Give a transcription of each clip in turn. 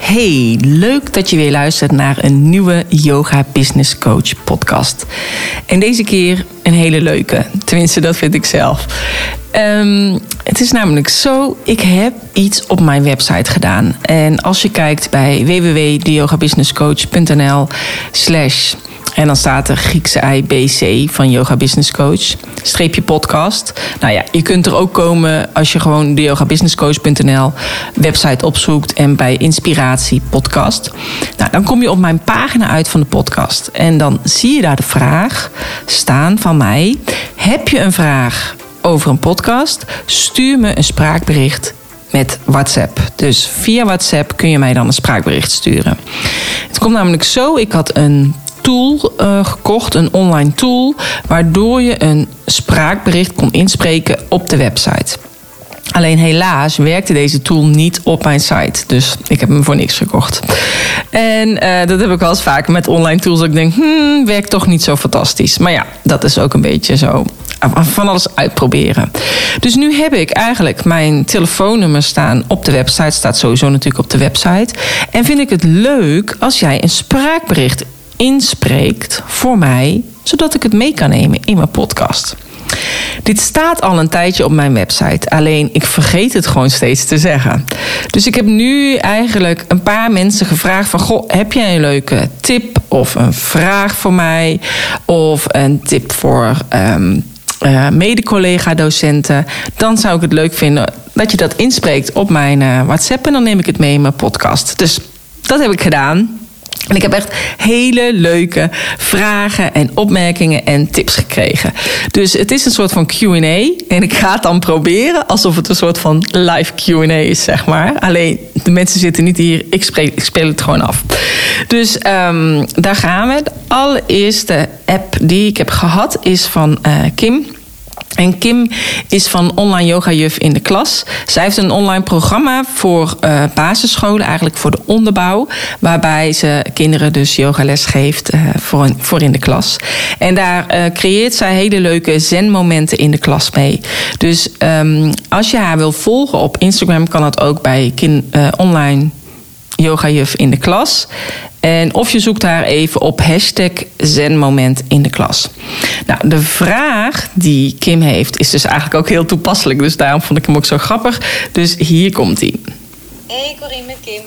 Hey, leuk dat je weer luistert naar een nieuwe Yoga Business Coach podcast. En deze keer een hele leuke. Tenminste, dat vind ik zelf. Ehm, het is namelijk zo, ik heb iets op mijn website gedaan. En als je kijkt bij www.deyogabusinesscoach.nl slash en dan staat er Griekse IBC van Yoga Business Coach. Streepje podcast. Nou ja, je kunt er ook komen als je gewoon de yogabusinesscoach.nl website opzoekt en bij inspiratie podcast. Nou, dan kom je op mijn pagina uit van de podcast. En dan zie je daar de vraag staan van mij. Heb je een vraag over een podcast? Stuur me een spraakbericht met WhatsApp. Dus via WhatsApp kun je mij dan een spraakbericht sturen. Het komt namelijk zo: ik had een tool uh, gekocht, een online tool, waardoor je een spraakbericht kon inspreken op de website. Alleen helaas werkte deze tool niet op mijn site. Dus ik heb hem voor niks gekocht. En uh, dat heb ik wel eens vaker met online tools. Dat ik denk, hmm, werkt toch niet zo fantastisch. Maar ja, dat is ook een beetje zo van alles uitproberen. Dus nu heb ik eigenlijk mijn telefoonnummer staan op de website. Staat sowieso natuurlijk op de website. En vind ik het leuk als jij een spraakbericht inspreekt voor mij, zodat ik het mee kan nemen in mijn podcast. Dit staat al een tijdje op mijn website, alleen ik vergeet het gewoon steeds te zeggen. Dus ik heb nu eigenlijk een paar mensen gevraagd van... Goh, heb jij een leuke tip of een vraag voor mij? Of een tip voor um, mede-collega-docenten? Dan zou ik het leuk vinden dat je dat inspreekt op mijn uh, WhatsApp... en dan neem ik het mee in mijn podcast. Dus dat heb ik gedaan. En ik heb echt hele leuke vragen en opmerkingen en tips gekregen. Dus het is een soort van QA. En ik ga het dan proberen alsof het een soort van live QA is, zeg maar. Alleen de mensen zitten niet hier, ik, spreek, ik speel het gewoon af. Dus um, daar gaan we. De allereerste app die ik heb gehad is van uh, Kim. En Kim is van Online Yoga Juf in de klas. Zij heeft een online programma voor uh, basisscholen, eigenlijk voor de onderbouw. Waarbij ze kinderen dus yogales geeft uh, voor, in, de klas. En daar uh, creëert zij hele leuke zen-momenten in de klas mee. Dus um, als je haar wil volgen op Instagram, kan dat ook bij kin, online yogajuf in de klas. En of je zoekt haar even op hashtag zenmoment in de klas. Nou, de vraag die Kim heeft is dus eigenlijk ook heel toepasselijk. Dus daarom vond ik hem ook zo grappig. Dus hier komt hij. Hey Corine met Kim.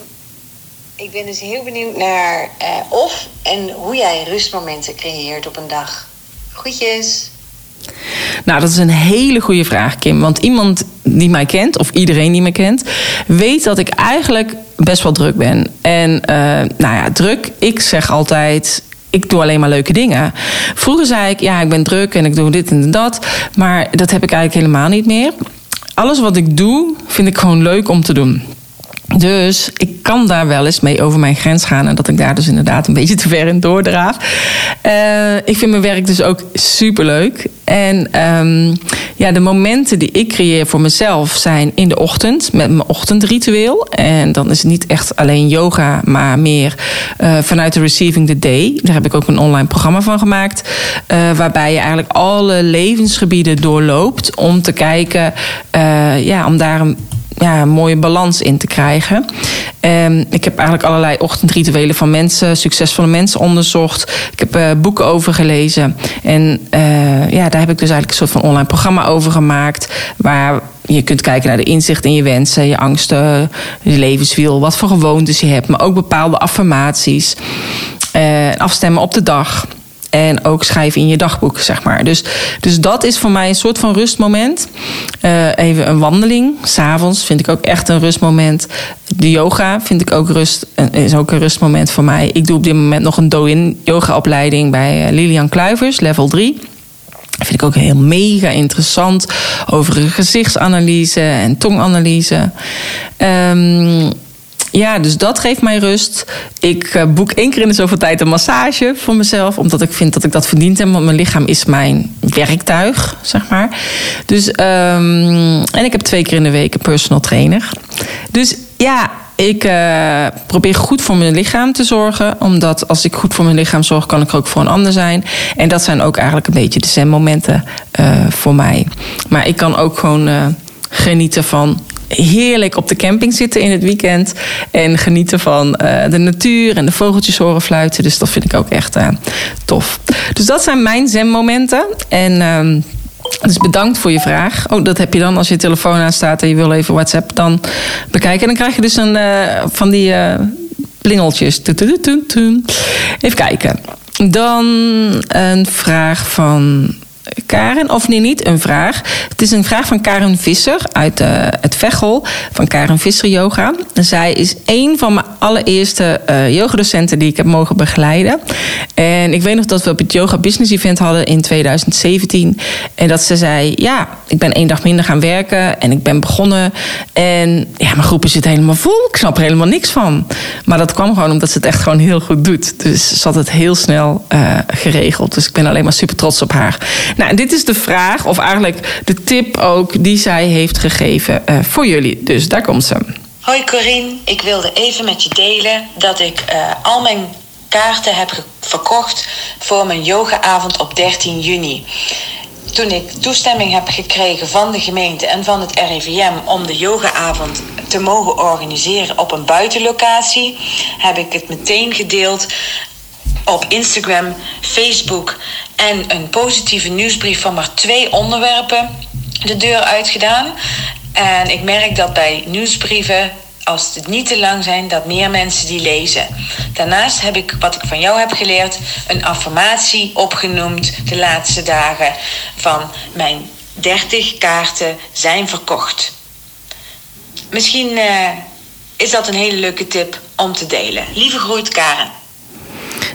Ik ben dus heel benieuwd naar uh, of en hoe jij rustmomenten creëert op een dag. Groetjes. Nou, dat is een hele goede vraag, Kim. Want iemand die mij kent, of iedereen die me kent, weet dat ik eigenlijk best wel druk ben. En uh, nou ja, druk, ik zeg altijd. Ik doe alleen maar leuke dingen. Vroeger zei ik, ja, ik ben druk en ik doe dit en dat. Maar dat heb ik eigenlijk helemaal niet meer. Alles wat ik doe, vind ik gewoon leuk om te doen. Dus ik kan daar wel eens mee over mijn grens gaan. En dat ik daar dus inderdaad een beetje te ver in doordraaf. Uh, ik vind mijn werk dus ook super leuk. En um, ja, de momenten die ik creëer voor mezelf zijn in de ochtend. Met mijn ochtendritueel. En dan is het niet echt alleen yoga, maar meer uh, vanuit de Receiving the Day. Daar heb ik ook een online programma van gemaakt. Uh, waarbij je eigenlijk alle levensgebieden doorloopt. Om te kijken, ja, om daar een ja, mooie balans in te krijgen. Um, ik heb eigenlijk allerlei ochtendrituelen van mensen, succesvolle mensen onderzocht. Ik heb uh, boeken over gelezen. En uh, ja, daar heb ik dus eigenlijk een soort van online programma over gemaakt. Waar je kunt kijken naar de inzicht in je wensen, je angsten, je levenswiel, wat voor gewoontes je hebt, maar ook bepaalde affirmaties. Uh, afstemmen op de dag. En ook schrijven in je dagboek, zeg maar. Dus, dus dat is voor mij een soort van rustmoment. Uh, even een wandeling. S'avonds vind ik ook echt een rustmoment. De yoga vind ik ook rust. Is ook een rustmoment voor mij. Ik doe op dit moment nog een do-in yoga opleiding bij eh, Lilian Kluivers, level 3. Dat vind ik ook heel mega interessant. Over gezichtsanalyse en tonganalyse. Um, ja, dus dat geeft mij rust. Ik eh, boek één keer in de zoveel tijd een massage voor mezelf. Omdat ik vind dat ik dat verdient heb. Want mijn lichaam is mijn werktuig, zeg maar. Dus, ehm, en ik heb twee keer in de week een personal trainer. Dus ja, ik uh, probeer goed voor mijn lichaam te zorgen. Omdat als ik goed voor mijn lichaam zorg, kan ik ook voor een ander zijn. En dat zijn ook eigenlijk een beetje de zen-momenten uh, voor mij. Maar ik kan ook gewoon genieten van heerlijk op de camping zitten in het weekend. En genieten van de natuur en de vogeltjes horen fluiten. Dus dat vind ik ook echt tof. Dus dat zijn mijn zen-momenten. En. Ehm, dus bedankt voor je vraag. Oh, dat heb je dan als je telefoon aanstaat en je wil even WhatsApp dan bekijken. En dan krijg je dus een uh, van die plingeltjes. Even kijken. Dan een vraag van Karen, of nee, niet een vraag. Het is een vraag van Karen Visser uit uh, het Veghel van Karen Visser Yoga. Zij is een van mijn allereerste uh, yogadocenten die ik heb mogen begeleiden. En ik weet nog dat we op het Yoga Business Event hadden in 2017. En dat ze zei: Ja, ik ben één dag minder gaan werken en ik ben begonnen. En ja, mijn groep zit helemaal vol. Ik snap er helemaal niks van. Maar dat kwam gewoon omdat ze het echt gewoon heel goed doet. Dus ze had het heel snel uh, geregeld. Dus ik ben alleen maar super trots op haar. Nou, en dit is de vraag, of eigenlijk de tip ook, die zij heeft gegeven uh, voor jullie. Dus daar komt ze. Hoi Corine, ik wilde even met je delen dat ik uh, al mijn kaarten heb verkocht voor mijn yogaavond op 13 juni. Toen ik toestemming heb gekregen van de gemeente en van het RIVM om de yogaavond te mogen organiseren op een buitenlocatie, heb ik het meteen gedeeld op Instagram, Facebook en een positieve nieuwsbrief van maar twee onderwerpen de deur uitgedaan. En ik merk dat bij nieuwsbrieven, als het niet te lang zijn, dat meer mensen die lezen. Daarnaast heb ik, wat ik van jou heb geleerd, een affirmatie opgenoemd de laatste dagen van mijn 30 kaarten zijn verkocht. Misschien uh, is dat een hele leuke tip om te delen. Lieve groet, Karen.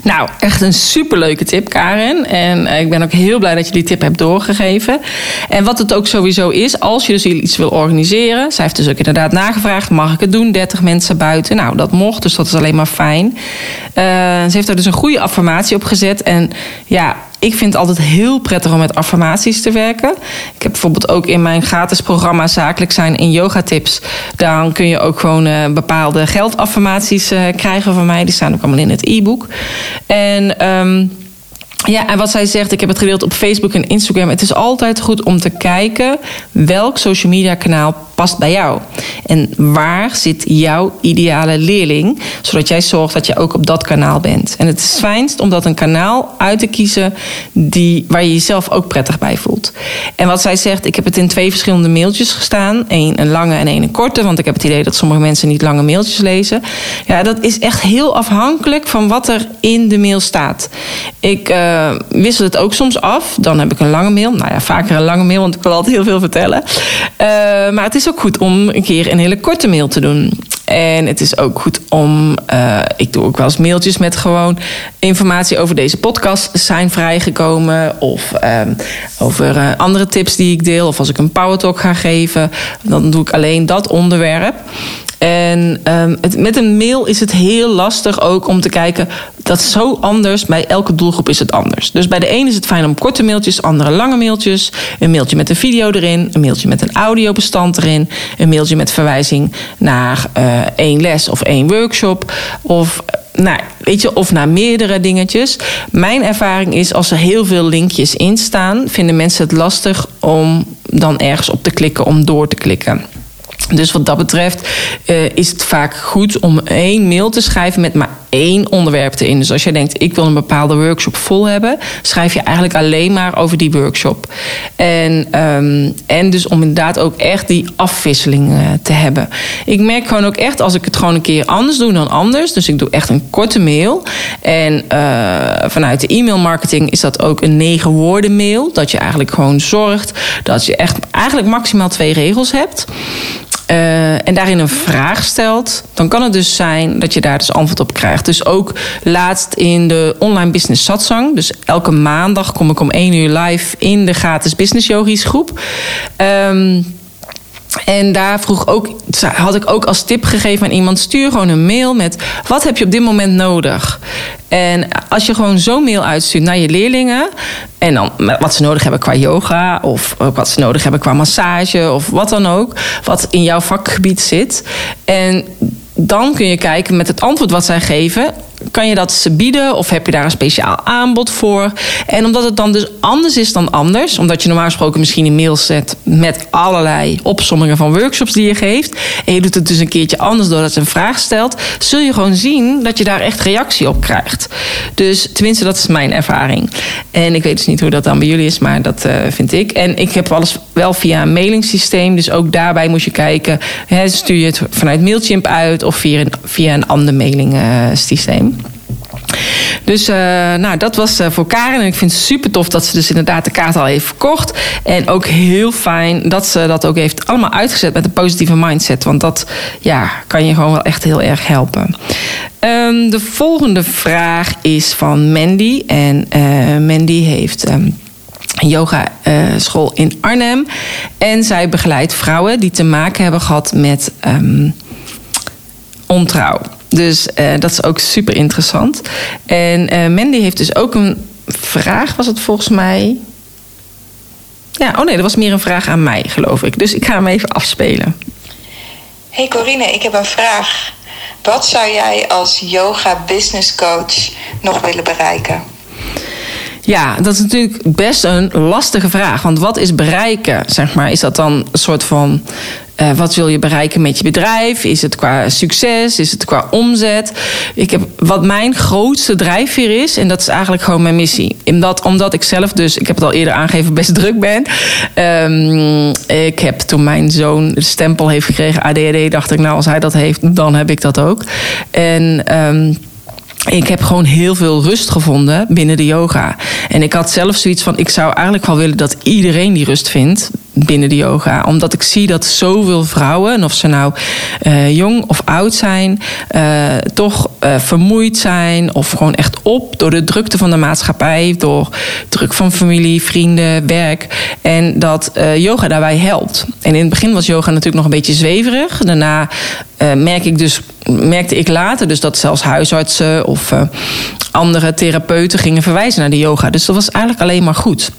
Nou, echt een superleuke tip, Karen. En eh, ik ben ook heel blij dat je die tip hebt doorgegeven. En wat het ook sowieso is, als je dus iets wil organiseren. Zij heeft dus ook inderdaad nagevraagd: mag ik het doen? 30 mensen buiten. Nou, dat mocht, dus dat is alleen maar fijn. Uh, ze heeft daar dus een goede affirmatie op gezet. En ja, ik vind het altijd heel prettig om met affirmaties te werken. Ik heb bijvoorbeeld ook in mijn gratis programma Zakelijk zijn in yoga tips. Dan kun je ook gewoon uh, bepaalde geldaffirmaties uh, krijgen van mij. Die staan ook allemaal in het e-book. En um, ja, en wat zij zegt, ik heb het gedeeld op Facebook en Instagram. Het is altijd goed om te kijken welk social media kanaal past bij jou. En waar zit jouw ideale leerling, zodat jij zorgt dat je ook op dat kanaal bent. En het is fijnst om dat een kanaal uit te kiezen die, waar je jezelf ook prettig bij voelt. En wat zij zegt, ik heb het in twee verschillende mailtjes gestaan. Eén een lange en één een korte, want ik heb het idee dat sommige mensen niet lange mailtjes lezen. Ja, dat is echt heel afhankelijk van wat er in de mail staat. Ik... Uh, uh, wissel het ook soms af. Dan heb ik een lange mail. Nou ja, vaker een lange mail, want ik wil altijd heel veel vertellen. Uh, maar het is ook goed om een keer een hele korte mail te doen. En het is ook goed om. Uh, ik doe ook wel eens mailtjes met gewoon informatie over deze podcast zijn vrijgekomen. Of over andere tips die ik deel. Of als ik een power talk ga geven. Dan doe ik alleen dat onderwerp. En um, het, met een mail is het heel lastig ook om te kijken. Dat is zo anders. Bij elke doelgroep is het anders. Dus bij de ene is het fijn om korte mailtjes, andere lange mailtjes. Een mailtje met een video erin. Een mailtje met een audiobestand erin. Een mailtje met verwijzing naar uh, één les of één workshop. Of nou, weet je, of naar meerdere dingetjes. Mijn ervaring is als er heel veel linkjes in staan, vinden mensen het lastig om dan ergens op te klikken om door te klikken. Dus wat dat betreft uh, is het vaak goed om één mail te schrijven met maar één onderwerp erin. Dus als je denkt, ik wil een bepaalde workshop vol hebben, schrijf je eigenlijk alleen maar over die workshop. En, um, en dus om inderdaad ook echt die afwisseling uh, te hebben. Ik merk gewoon ook echt, als ik het gewoon een keer anders doe dan anders, dus ik doe echt een korte mail. En uh, vanuit de e-mail marketing is dat ook een negen woorden mail. Dat je eigenlijk gewoon zorgt dat je echt eigenlijk maximaal twee regels hebt. Uh, en daarin een vraag stelt, dan kan het dus zijn dat je daar dus antwoord op krijgt. Dus ook laatst in de online business satsang. Dus elke maandag kom ik om één uur live in de gratis business yogis groep. Um, En daar vroeg ook, had ik ook als tip gegeven aan iemand: stuur gewoon een mail met wat heb je op dit moment nodig. En als je gewoon zo'n mail uitstuurt naar je leerlingen. En dan wat ze nodig hebben qua yoga. Of wat ze nodig hebben qua massage. Of wat dan ook. Wat in jouw vakgebied zit. En dan kun je kijken met het antwoord wat zij geven kan je dat ze bieden of heb je daar een speciaal aanbod voor? En omdat het dan dus anders is dan anders, omdat je normaal gesproken misschien een mail zet met allerlei opsommingen van workshops die je geeft, en je doet het dus een keertje anders doordat ze een vraag stelt, zul je gewoon zien dat je daar echt reactie op krijgt. Dus tenminste, dat is mijn ervaring. En ik weet dus niet hoe dat dan bij jullie is, maar dat uh, vind ik. En ik heb alles wel via een mailingssysteem, dus ook daarbij moet je kijken, hè, stuur je het vanuit Mailchimp uit of via een, via een ander mailingsysteem. Dus uh, nou, dat was uh, voor Karen. En ik vind het super tof dat ze dus inderdaad de kaart al heeft verkocht. En ook heel fijn dat ze dat ook heeft allemaal uitgezet met een positieve mindset. Want dat ja, kan je gewoon wel echt heel erg helpen. Um, de volgende vraag is van Mandy. En uh, Mandy heeft. Um, een yoga school in Arnhem. En zij begeleidt vrouwen die te maken hebben gehad met um, ontrouw. Dus uh, dat is ook super interessant. En uh, Mandy heeft dus ook een vraag, was het volgens mij. Ja, oh nee, dat was meer een vraag aan mij, geloof ik. Dus ik ga hem even afspelen. Hey Corine, ik heb een vraag. Wat zou jij als yoga business coach nog willen bereiken? Ja, dat is natuurlijk best een lastige vraag. Want wat is bereiken? Zeg maar, is dat dan een soort van uh, wat wil je bereiken met je bedrijf? Is het qua succes? Is het qua omzet? Ik heb, wat mijn grootste drijfveer is, en dat is eigenlijk gewoon mijn missie. Omdat, omdat ik zelf dus, ik heb het al eerder aangegeven, best druk ben. Um, ik heb toen mijn zoon de stempel heeft gekregen, ADHD, dacht ik, nou als hij dat heeft, dan heb ik dat ook. En... Um, ik heb gewoon heel veel rust gevonden binnen de yoga. En ik had zelf zoiets van: ik zou eigenlijk wel willen dat iedereen die rust vindt binnen de yoga. Omdat ik zie dat zoveel vrouwen, of ze nou uh, jong of oud zijn, uh, toch uh, vermoeid zijn of gewoon echt op door de drukte van de maatschappij, door druk van familie, vrienden, werk. En dat yoga daarbij helpt. En in het begin was yoga natuurlijk nog een beetje zweverig. Daarna merk ik dus, merkte ik later dus dat zelfs huisartsen of andere therapeuten gingen verwijzen naar de yoga. Dus dat was eigenlijk alleen maar goed.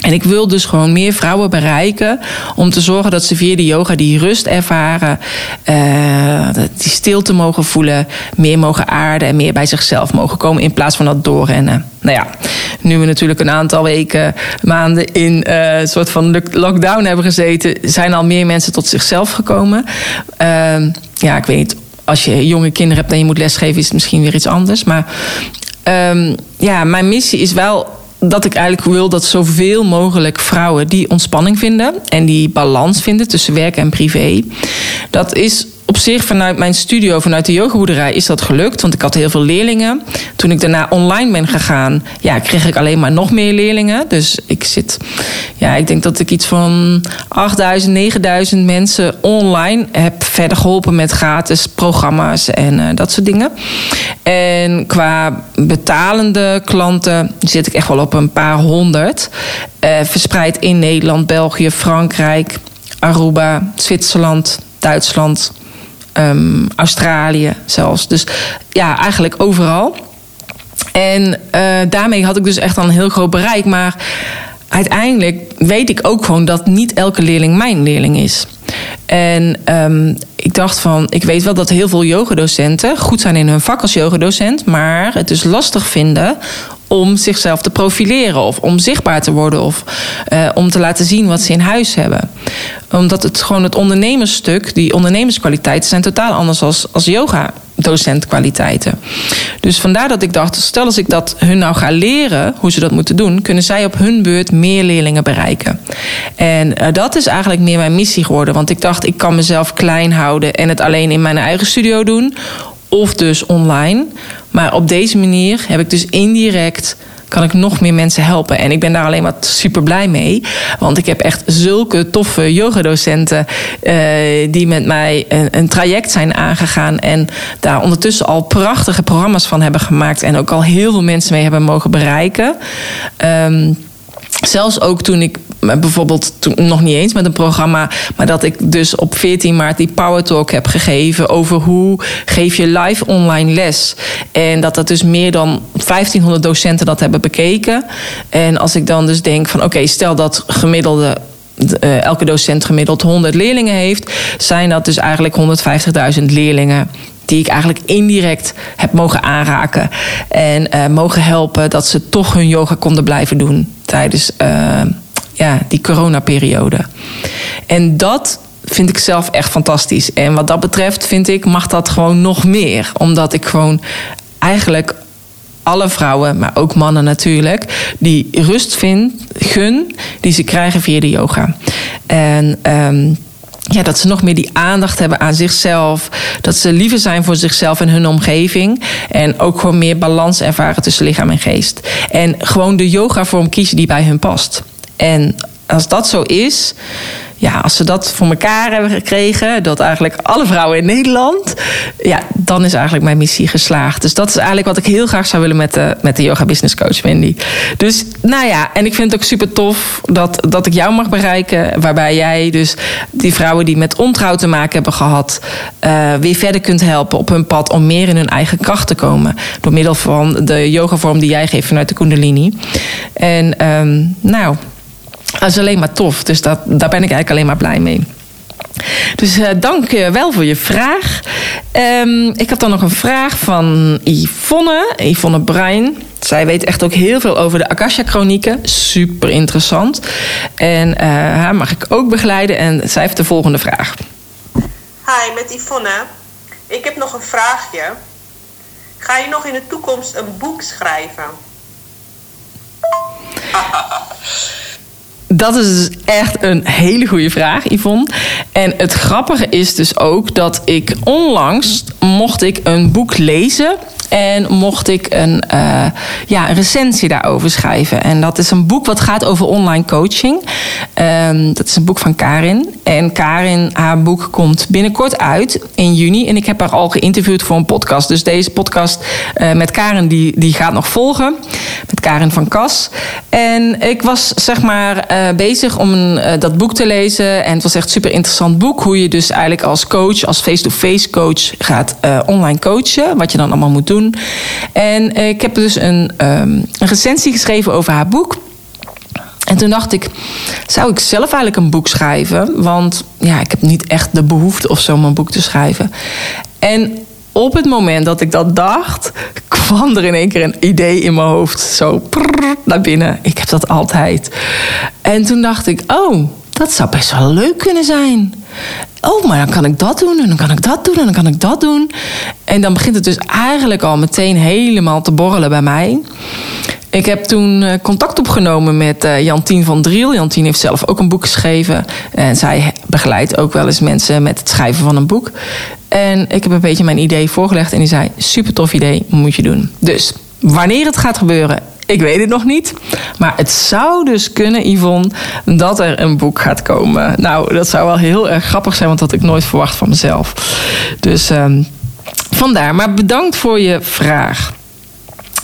En ik wil dus gewoon meer vrouwen bereiken om te zorgen dat ze via de yoga die rust ervaren, uh, die stilte mogen voelen, meer mogen aarden en meer bij zichzelf mogen komen in plaats van dat doorrennen. Nou ja, nu we natuurlijk een aantal weken, maanden in uh, een soort van lockdown hebben gezeten, zijn al meer mensen tot zichzelf gekomen. Uh, ja, ik weet niet, als je jonge kinderen hebt en je moet lesgeven, is het misschien weer iets anders. Maar um, ja, mijn missie is wel dat ik eigenlijk wil dat zoveel mogelijk vrouwen die ontspanning vinden en die balans vinden tussen werk en privé. Dat is op zich vanuit mijn studio, vanuit de yogaboerderij, is dat gelukt. Want ik had heel veel leerlingen. Toen ik daarna online ben gegaan, ja, kreeg ik alleen maar nog meer leerlingen. Dus ik zit, ja, ik denk dat ik iets van 8000, 9000 mensen online heb verder geholpen met gratis programma's en uh, dat soort dingen. En qua betalende klanten zit ik echt wel op een paar honderd. Uh, verspreid in Nederland, België, Frankrijk, Aruba, Zwitserland, Duitsland. Um, Australië zelfs. Dus ja, eigenlijk overal. En uh, daarmee had ik dus echt een heel groot bereik. Maar uiteindelijk weet ik ook gewoon dat niet elke leerling mijn leerling is. En um, ik dacht van, ik weet wel dat heel veel yogadocenten goed zijn in hun vak als yogadocent, maar het dus lastig vinden om zichzelf te profileren of om zichtbaar te worden of uh, om te laten zien wat ze in huis hebben. Omdat het gewoon het ondernemersstuk, die ondernemerskwaliteiten zijn totaal anders als, als yoga docentkwaliteiten. Dus vandaar dat ik dacht, stel als ik dat hun nou ga leren hoe ze dat moeten doen, kunnen zij op hun beurt meer leerlingen bereiken. En uh, dat is eigenlijk meer mijn missie geworden, want ik dacht ik kan mezelf klein houden en het alleen in mijn eigen studio doen of dus online. Maar op deze manier heb ik dus indirect kan ik nog meer mensen helpen. En ik ben daar alleen maar super blij mee. Want ik heb echt zulke toffe yogadocenten uh, die met mij een, traject zijn aangegaan. En daar ondertussen al prachtige programma's van hebben gemaakt. En ook al heel veel mensen mee hebben mogen bereiken. Um, zelfs ook toen ik bijvoorbeeld nog niet eens met een programma, maar dat ik dus op 14 maart die Power Talk heb gegeven over hoe geef je live online les. En dat dat dus meer dan 1500 docenten dat hebben bekeken. En als ik dan dus denk van oké, stel dat gemiddelde uh, elke docent gemiddeld 100 leerlingen heeft, zijn dat dus eigenlijk 150.000 leerlingen die ik eigenlijk indirect heb mogen aanraken en uh, mogen helpen dat ze toch hun yoga konden blijven doen tijdens uh, ja, die coronaperiode. En dat vind ik zelf echt fantastisch. En wat dat betreft vind ik mag dat gewoon nog meer, omdat ik gewoon eigenlijk alle vrouwen, maar ook mannen natuurlijk, die rust vind, gun die ze krijgen via de yoga. En um, ja, dat ze nog meer die aandacht hebben aan zichzelf. Dat ze liever zijn voor zichzelf en hun omgeving. En ook gewoon meer balans ervaren tussen lichaam en geest. En gewoon de yoga vorm kiezen die bij hun past. En als dat zo is, ja, als ze dat voor elkaar hebben gekregen, dat eigenlijk alle vrouwen in Nederland, ja, dan is eigenlijk mijn missie geslaagd. Dus dat is eigenlijk wat ik heel graag zou willen met de, met de yoga business coach Wendy. Dus nou ja, en ik vind het ook super tof dat, dat ik jou mag bereiken, waarbij jij dus die vrouwen die met ontrouw te maken hebben gehad, uh, weer verder kunt helpen op hun pad om meer in hun eigen kracht te komen. Door middel van de yogavorm die jij geeft vanuit de Kundalini. En um, nou, dat is alleen maar tof. Dus dat, daar ben ik eigenlijk alleen maar blij mee. Dus uh, dank je wel voor je vraag. Um, ik had dan nog een vraag van Yvonne, Yvonne Bruin. Zij weet echt ook heel veel over de Akasha-chronieken. Super interessant. En uh, haar mag ik ook begeleiden. En zij heeft de volgende vraag. Hi, met Yvonne. Ik heb nog een vraagje. Ga je nog in de toekomst een boek schrijven? Dat is dus echt een hele goede vraag, Yvonne. En het grappige is dus ook dat ik onlangs mocht ik een boek lezen en mocht ik een, uh, ja, een recensie daarover schrijven. En dat is een boek wat gaat over online coaching. Um, dat is een boek van Karin. En Karin, haar boek komt binnenkort uit in juni. En ik heb haar al geïnterviewd voor een podcast. Dus deze podcast uh, met Karin die, die gaat nog volgen. Met Karin van Kas. En ik was zeg maar uh, bezig om een, dat boek te lezen. En het was echt een super interessant boek. Hoe je dus eigenlijk als coach, als face-to-face -face coach gaat online coachen. Wat je dan allemaal moet doen En ik heb dus een, um, een recensie geschreven over haar boek. En toen dacht ik, zou ik zelf eigenlijk een boek schrijven? Want ja, ik heb niet echt de behoefte of zo om een boek te schrijven. En op het moment dat ik dat dacht, kwam er in één keer een idee in mijn hoofd. Zo naar binnen. Ik heb dat altijd. En toen dacht ik, oh, dat zou best wel leuk kunnen zijn. Oh, maar dan kan ik dat doen en dan kan ik dat doen en dan kan ik dat doen. En dan begint het dus eigenlijk al meteen helemaal te borrelen bij mij. Ik heb toen eh, contact opgenomen met uh, Jantien van Driel. Jantien heeft zelf ook een boek geschreven. En zij begeleidt ook wel eens mensen met het schrijven van een boek. En ik heb een beetje mijn idee voorgelegd. En die zei, super tof idee, moet je doen. Dus wanneer het gaat gebeuren, ik weet het nog niet. Maar het zou dus kunnen, Yvonne, dat er een boek gaat komen. Nou, dat zou wel heel erg grappig zijn, want dat had ik nooit verwacht van mezelf. Dus um, vandaar. Maar bedankt voor je vraag.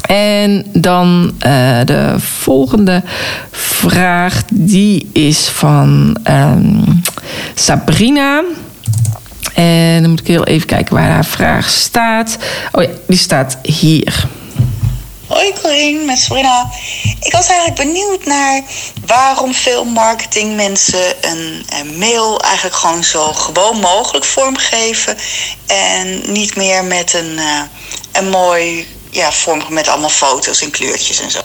En dan uh, de volgende vraag, die is van um, Sabrina. En dan moet ik heel even kijken waar haar vraag staat. Oh ja, die staat hier. Hoi Corine, met Sabrina. Ik was eigenlijk benieuwd naar waarom veel marketingmensen een, een mail eigenlijk gewoon zo gewoon mogelijk vormgeven. En niet meer met een, uh, een mooi ja, vorm met allemaal foto's en kleurtjes en zo.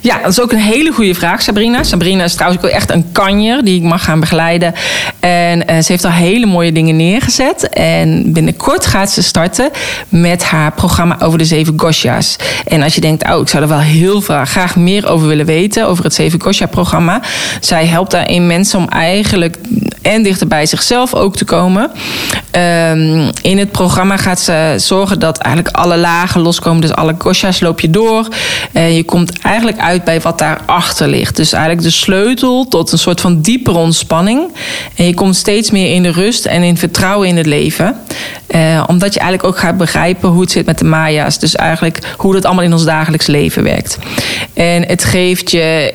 Ja, dat is ook een hele goede vraag, Sabrina. Sabrina is trouwens ook echt een kanjer die ik mag gaan begeleiden. En uh, ze heeft al hele mooie dingen neergezet. En binnenkort gaat ze starten met haar programma over de zeven Gosha's. En als je denkt, oh, ik zou er wel heel graag meer over willen weten, over het zeven Gosha-programma. Zij helpt daarin mensen om eigenlijk en dichter bij zichzelf ook te komen. Um, in het programma gaat ze zorgen dat eigenlijk alle lagen loskomen. Dus alle Gosha's loop je door. En je komt eigenlijk uit bij wat daarachter ligt. Dus eigenlijk de sleutel tot een soort van diepere ontspanning. En je komt steeds meer in de rust en in vertrouwen in het leven. Uh, omdat je eigenlijk ook gaat begrijpen hoe het zit met de Maya's. Dus eigenlijk hoe dat allemaal in ons dagelijks leven werkt. En het geeft je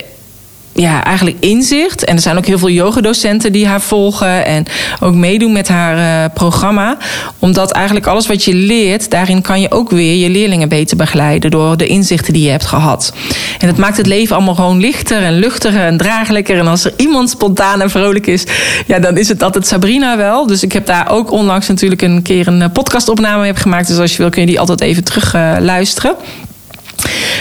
ja, eigenlijk inzicht. En er zijn ook heel veel yogadocenten die haar volgen en ook meedoen met haar uh, programma. Omdat eigenlijk alles wat je leert, daarin kan je ook weer je leerlingen beter begeleiden door de inzichten die je hebt gehad. En het maakt het leven allemaal gewoon lichter en luchtiger en draaglijker. En als er iemand spontaan en vrolijk is, ja, dan is het altijd Sabrina wel. Dus ik heb daar ook onlangs natuurlijk een keer een podcastopname mee gemaakt. Dus als je wil kun je die altijd even terug uh, luisteren.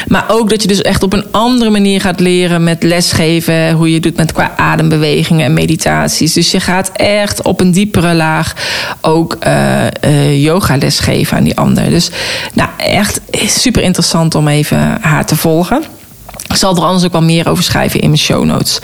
Maar ook dat je dus echt op een andere manier gaat leren met lesgeven. Hoe je doet met qua adembewegingen en meditaties. Dus je gaat echt op een diepere laag ook uh, uh, yoga lesgeven aan die ander. Dus nou, echt super interessant om even haar te volgen. Ik zal er anders ook wel meer over schrijven in mijn show notes.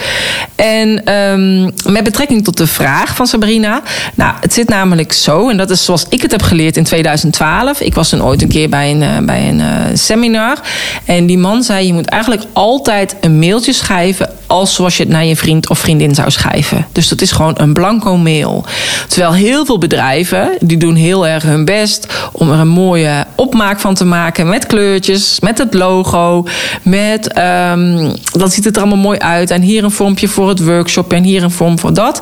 En um, met betrekking tot de vraag van Sabrina. Nou, het zit namelijk zo, en dat is zoals ik het heb geleerd in 2012. Ik was toen ooit een keer bij een, uh, bij een uh, seminar. En die man zei: Je moet eigenlijk altijd een mailtje schrijven. als zoals je het naar je vriend of vriendin zou schrijven. Dus dat is gewoon een blanco mail. Terwijl heel veel bedrijven. die doen heel erg hun best. om er een mooie opmaak van te maken. met kleurtjes, met het logo, met. Uh, Um, dan ziet het er allemaal mooi uit. En hier een vormpje voor het workshop en hier een vorm voor dat.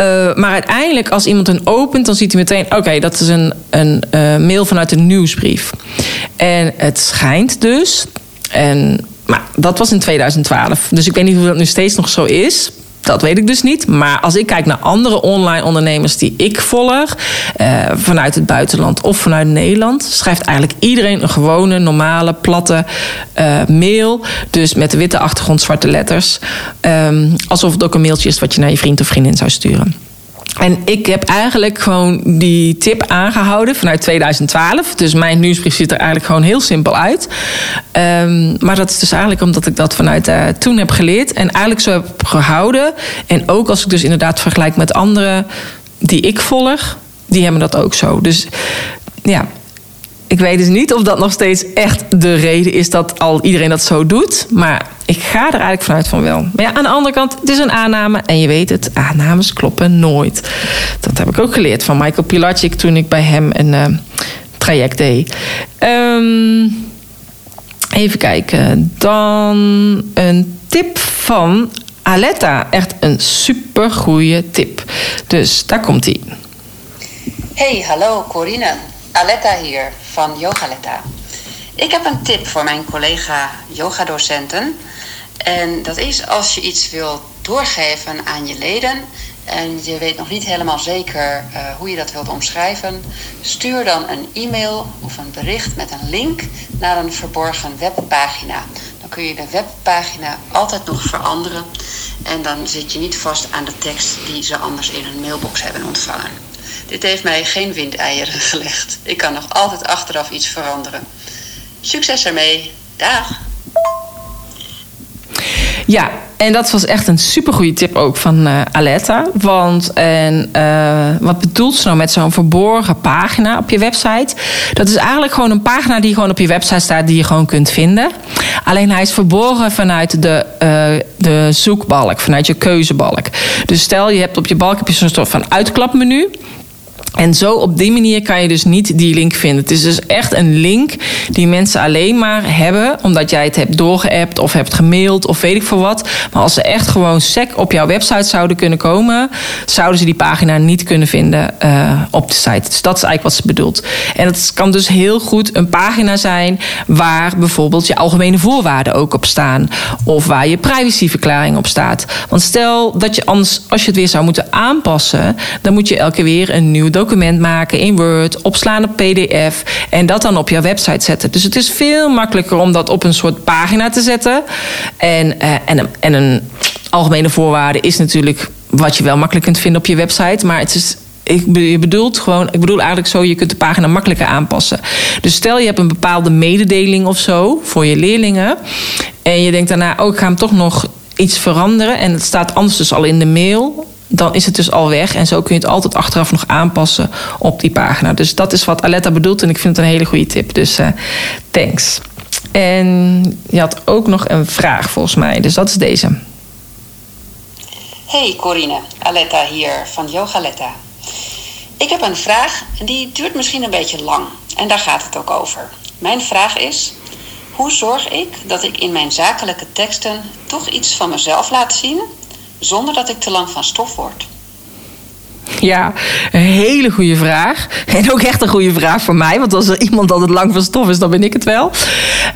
Uh, maar uiteindelijk, als iemand een opent, dan ziet hij meteen: oké, dat is een, een uh, mail vanuit een nieuwsbrief. En het schijnt dus. En, maar dat was in 2012. Dus ik weet niet of dat nu steeds nog zo is. Dat weet ik dus niet. Maar als ik kijk naar andere online ondernemers die ik volg, uh, vanuit het buitenland of vanuit Nederland, schrijft eigenlijk iedereen een gewone, normale, platte uh, mail. Dus met de witte achtergrond, zwarte letters. Um, alsof het ook een mailtje is wat je naar je vriend of vriendin zou sturen. En ik heb eigenlijk gewoon die tip aangehouden vanuit 2012. Dus mijn nieuwsbrief ziet er eigenlijk gewoon heel simpel uit. Um, maar dat is dus eigenlijk omdat ik dat vanuit uh, toen heb geleerd. En eigenlijk zo heb gehouden. En ook als ik dus inderdaad vergelijk met anderen die ik volg. Die hebben dat ook zo. Dus ja, ik weet dus niet of dat nog steeds echt de reden is dat al iedereen dat zo doet. Maar ik ga er eigenlijk vanuit van wel. Maar ja, aan de andere kant, het is een aanname. En je weet het, aannames kloppen nooit. Dat heb ik ook geleerd van Michael Pilacic toen ik bij hem een uh, traject deed. Um, even kijken. Dan een tip van Aletta. Echt een super goede tip. Dus daar komt hij. Hey, hallo Corine. Aletta hier van Yogaletta. Ik heb een tip voor mijn collega yogadocenten. En dat is als je iets wil doorgeven aan je leden en je weet nog niet helemaal zeker uh, hoe je dat wilt omschrijven, stuur dan een e-mail of een bericht met een link naar een verborgen webpagina. Dan kun je de webpagina altijd nog veranderen en dan zit je niet vast aan de tekst die ze anders in hun mailbox hebben ontvangen. Dit heeft mij geen windeieren gelegd. Ik kan nog altijd achteraf iets veranderen. Succes ermee. Dag. Ja, en dat was echt een supergoeie tip ook van uh, Aletta. Want en, uh, wat bedoelt ze nou met zo'n verborgen pagina op je website? Dat is eigenlijk gewoon een pagina die gewoon op je website staat, die je gewoon kunt vinden. Alleen hij is verborgen vanuit de, uh, de zoekbalk, vanuit je keuzebalk. Dus stel je hebt op je balk heb je zo'n soort van uitklapmenu. En zo op die manier kan je dus niet die link vinden. Het is dus echt een link die mensen alleen maar hebben omdat jij het hebt doorgeappt of hebt gemaild of weet ik veel wat. Maar als ze echt gewoon sec op jouw website zouden kunnen komen, zouden ze die pagina niet kunnen vinden uh, op de site. Dus dat is eigenlijk wat ze bedoelt. En het kan dus heel goed een pagina zijn waar bijvoorbeeld je algemene voorwaarden ook op staan. Of waar je privacyverklaring op staat. Want stel dat je anders, als je het weer zou moeten aanpassen, dan moet je elke keer weer een nieuw document maken in Word, opslaan op PDF en dat dan op jouw website zetten. Dus het is veel makkelijker om dat op een soort pagina te zetten. En, uh, en, een, en een algemene voorwaarde is natuurlijk wat je wel makkelijk kunt vinden op je website, maar het is ik, je bedoelt gewoon, ik bedoel eigenlijk zo, je kunt de pagina makkelijker aanpassen. Dus stel je hebt een bepaalde mededeling of zo voor je leerlingen. En je denkt daarna, oh, ik ga hem toch nog iets veranderen. En het staat anders dus al in de mail dan is het dus al weg. En zo kun je het altijd achteraf nog aanpassen op die pagina. Dus dat is wat Aletta bedoelt. En ik vind het een hele goede tip. Dus uh, thanks. En je had ook nog een vraag volgens mij. Dus dat is deze. Hey Corine, Aletta hier van Yogaletta. Ik heb een vraag en die duurt misschien een beetje lang. En daar gaat het ook over. Mijn vraag is... hoe zorg ik dat ik in mijn zakelijke teksten toch iets van mezelf laat zien, zonder dat ik te lang van stof word? Ja, een hele goede vraag. En ook echt een goede vraag voor mij. Want als er iemand altijd lang van stof is, dan ben ik het wel.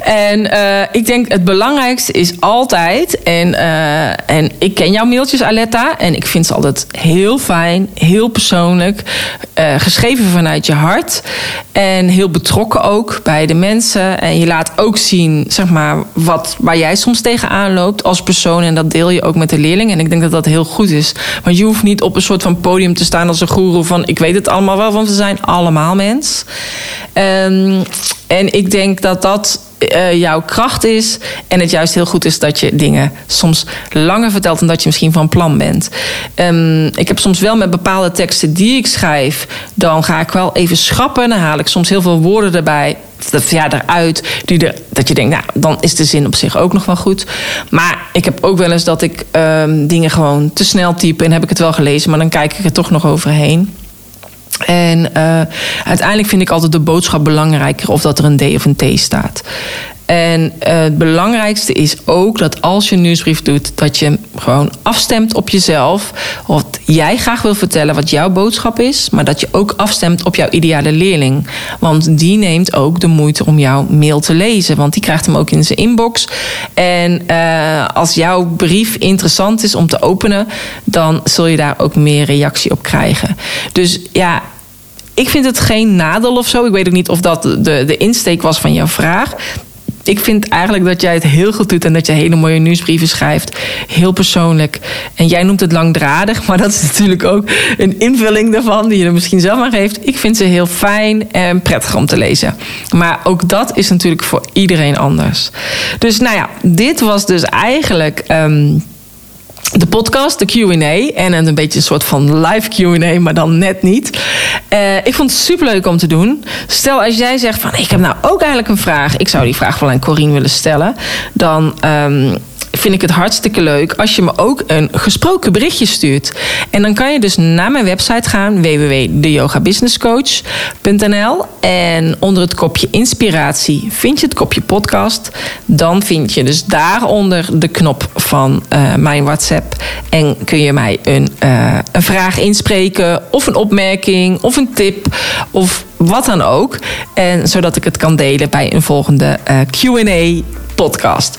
En uh, ik denk het belangrijkste is altijd... En, uh, en ik ken jouw mailtjes, Aletta. En ik vind ze altijd heel fijn, heel persoonlijk. Uh, geschreven vanuit je hart. En heel betrokken ook bij de mensen. En je laat ook zien, zeg maar, wat, waar jij soms tegenaan loopt als persoon. En dat deel je ook met de leerling. En ik denk dat dat heel goed is. Want je hoeft niet op een soort van podium te staan als een goeroe van ik weet het allemaal wel, want we zijn allemaal mens. Um, en ik denk dat dat uh, jouw kracht is. En het juist heel goed is dat je dingen soms langer vertelt dan dat je misschien van plan bent. Um, ik heb soms wel met bepaalde teksten die ik schrijf, dan ga ik wel even schrappen. Dan haal ik soms heel veel woorden erbij. Ja, eruit. Die er, dat je denkt, nou, dan is de zin op zich ook nog wel goed. Maar ik heb ook wel eens dat ik um, dingen gewoon te snel type. En heb ik het wel gelezen, maar dan kijk ik er toch nog overheen. En uh, uiteindelijk vind ik altijd de boodschap belangrijker of dat er een D of een T staat. En uh, het belangrijkste is ook dat als je een nieuwsbrief doet, dat je gewoon afstemt op jezelf. Wat jij graag wil vertellen, wat jouw boodschap is. Maar dat je ook afstemt op jouw ideale leerling. Want die neemt ook de moeite om jouw mail te lezen. Want die krijgt hem ook in zijn inbox. En uh, als jouw brief interessant is om te openen, dan zul je daar ook meer reactie op krijgen. Dus ja, ik vind het geen nadeel of zo. Ik weet ook niet of dat de, de insteek was van jouw vraag. Ik vind eigenlijk dat jij het heel goed doet en dat je hele mooie nieuwsbrieven schrijft. Heel persoonlijk. En jij noemt het langdradig, maar dat is natuurlijk ook een invulling daarvan die je er misschien zelf aan geeft. Ik vind ze heel fijn en prettig om te lezen. Maar ook dat is natuurlijk voor iedereen anders. Dus nou ja, dit was dus eigenlijk. Um, de podcast, de QA. En een beetje een soort van live QA, maar dan net niet. Uh, ik vond het superleuk om te doen. Stel als jij zegt van ik heb nou ook eigenlijk een vraag. Ik zou die vraag wel aan Corine willen stellen. Dan. Um, vind ik het hartstikke leuk als je me ook een gesproken berichtje stuurt. En dan kan je dus naar mijn website gaan, www.deyogabusinesscoach.nl. En onder het kopje inspiratie vind je het kopje podcast. Dan vind je dus daaronder de knop van uh, mijn WhatsApp. En kun je mij een, uh, een vraag inspreken, of een opmerking, of een tip, of wat dan ook. En zodat ik het kan delen bij een volgende uh, QA podcast.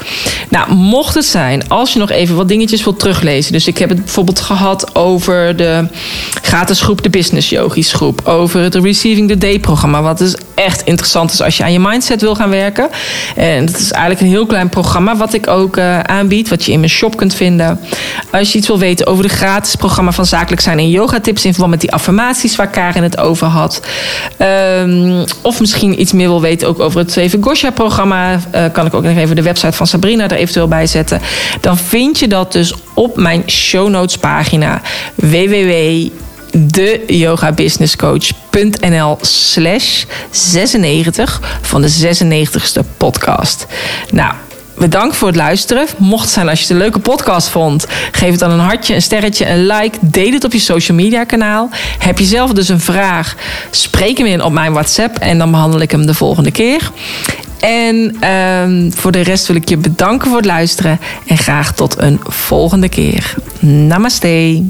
Nou, mocht het zijn, als je nog even wat dingetjes wilt teruglezen. Dus ik heb het bijvoorbeeld gehad over de gratis groep, de Business Yogis groep. Over het Receiving the Day programma. Wat dus echt interessant is als je aan je mindset wil gaan werken. En dat is eigenlijk een heel klein programma wat ik ook uh, aanbied. Wat je in mijn shop kunt vinden. Als je iets wil weten over de gratis programma van Zakelijk Zijn en Yoga Tips. In verband met die affirmaties waar Karin het over had. Um, of misschien iets meer wil weten ook over het Zeven Gosha programma. Uh, kan ik ook nog even de website van Sabrina er eventueel bij zetten. Dan vind je dat dus op mijn show notes pagina www deyogabusinesscoach.nl slash 96 van de 96ste podcast. Nou, bedankt voor het luisteren. Mocht het zijn als je het een leuke podcast vond, geef het dan een hartje, een sterretje, een like. Deel het op je social media kanaal. Heb je zelf dus een vraag, spreek hem in op mijn WhatsApp en dan behandel ik hem de volgende keer. En um, voor de rest wil ik je bedanken voor het luisteren en graag tot een volgende keer. Namaste.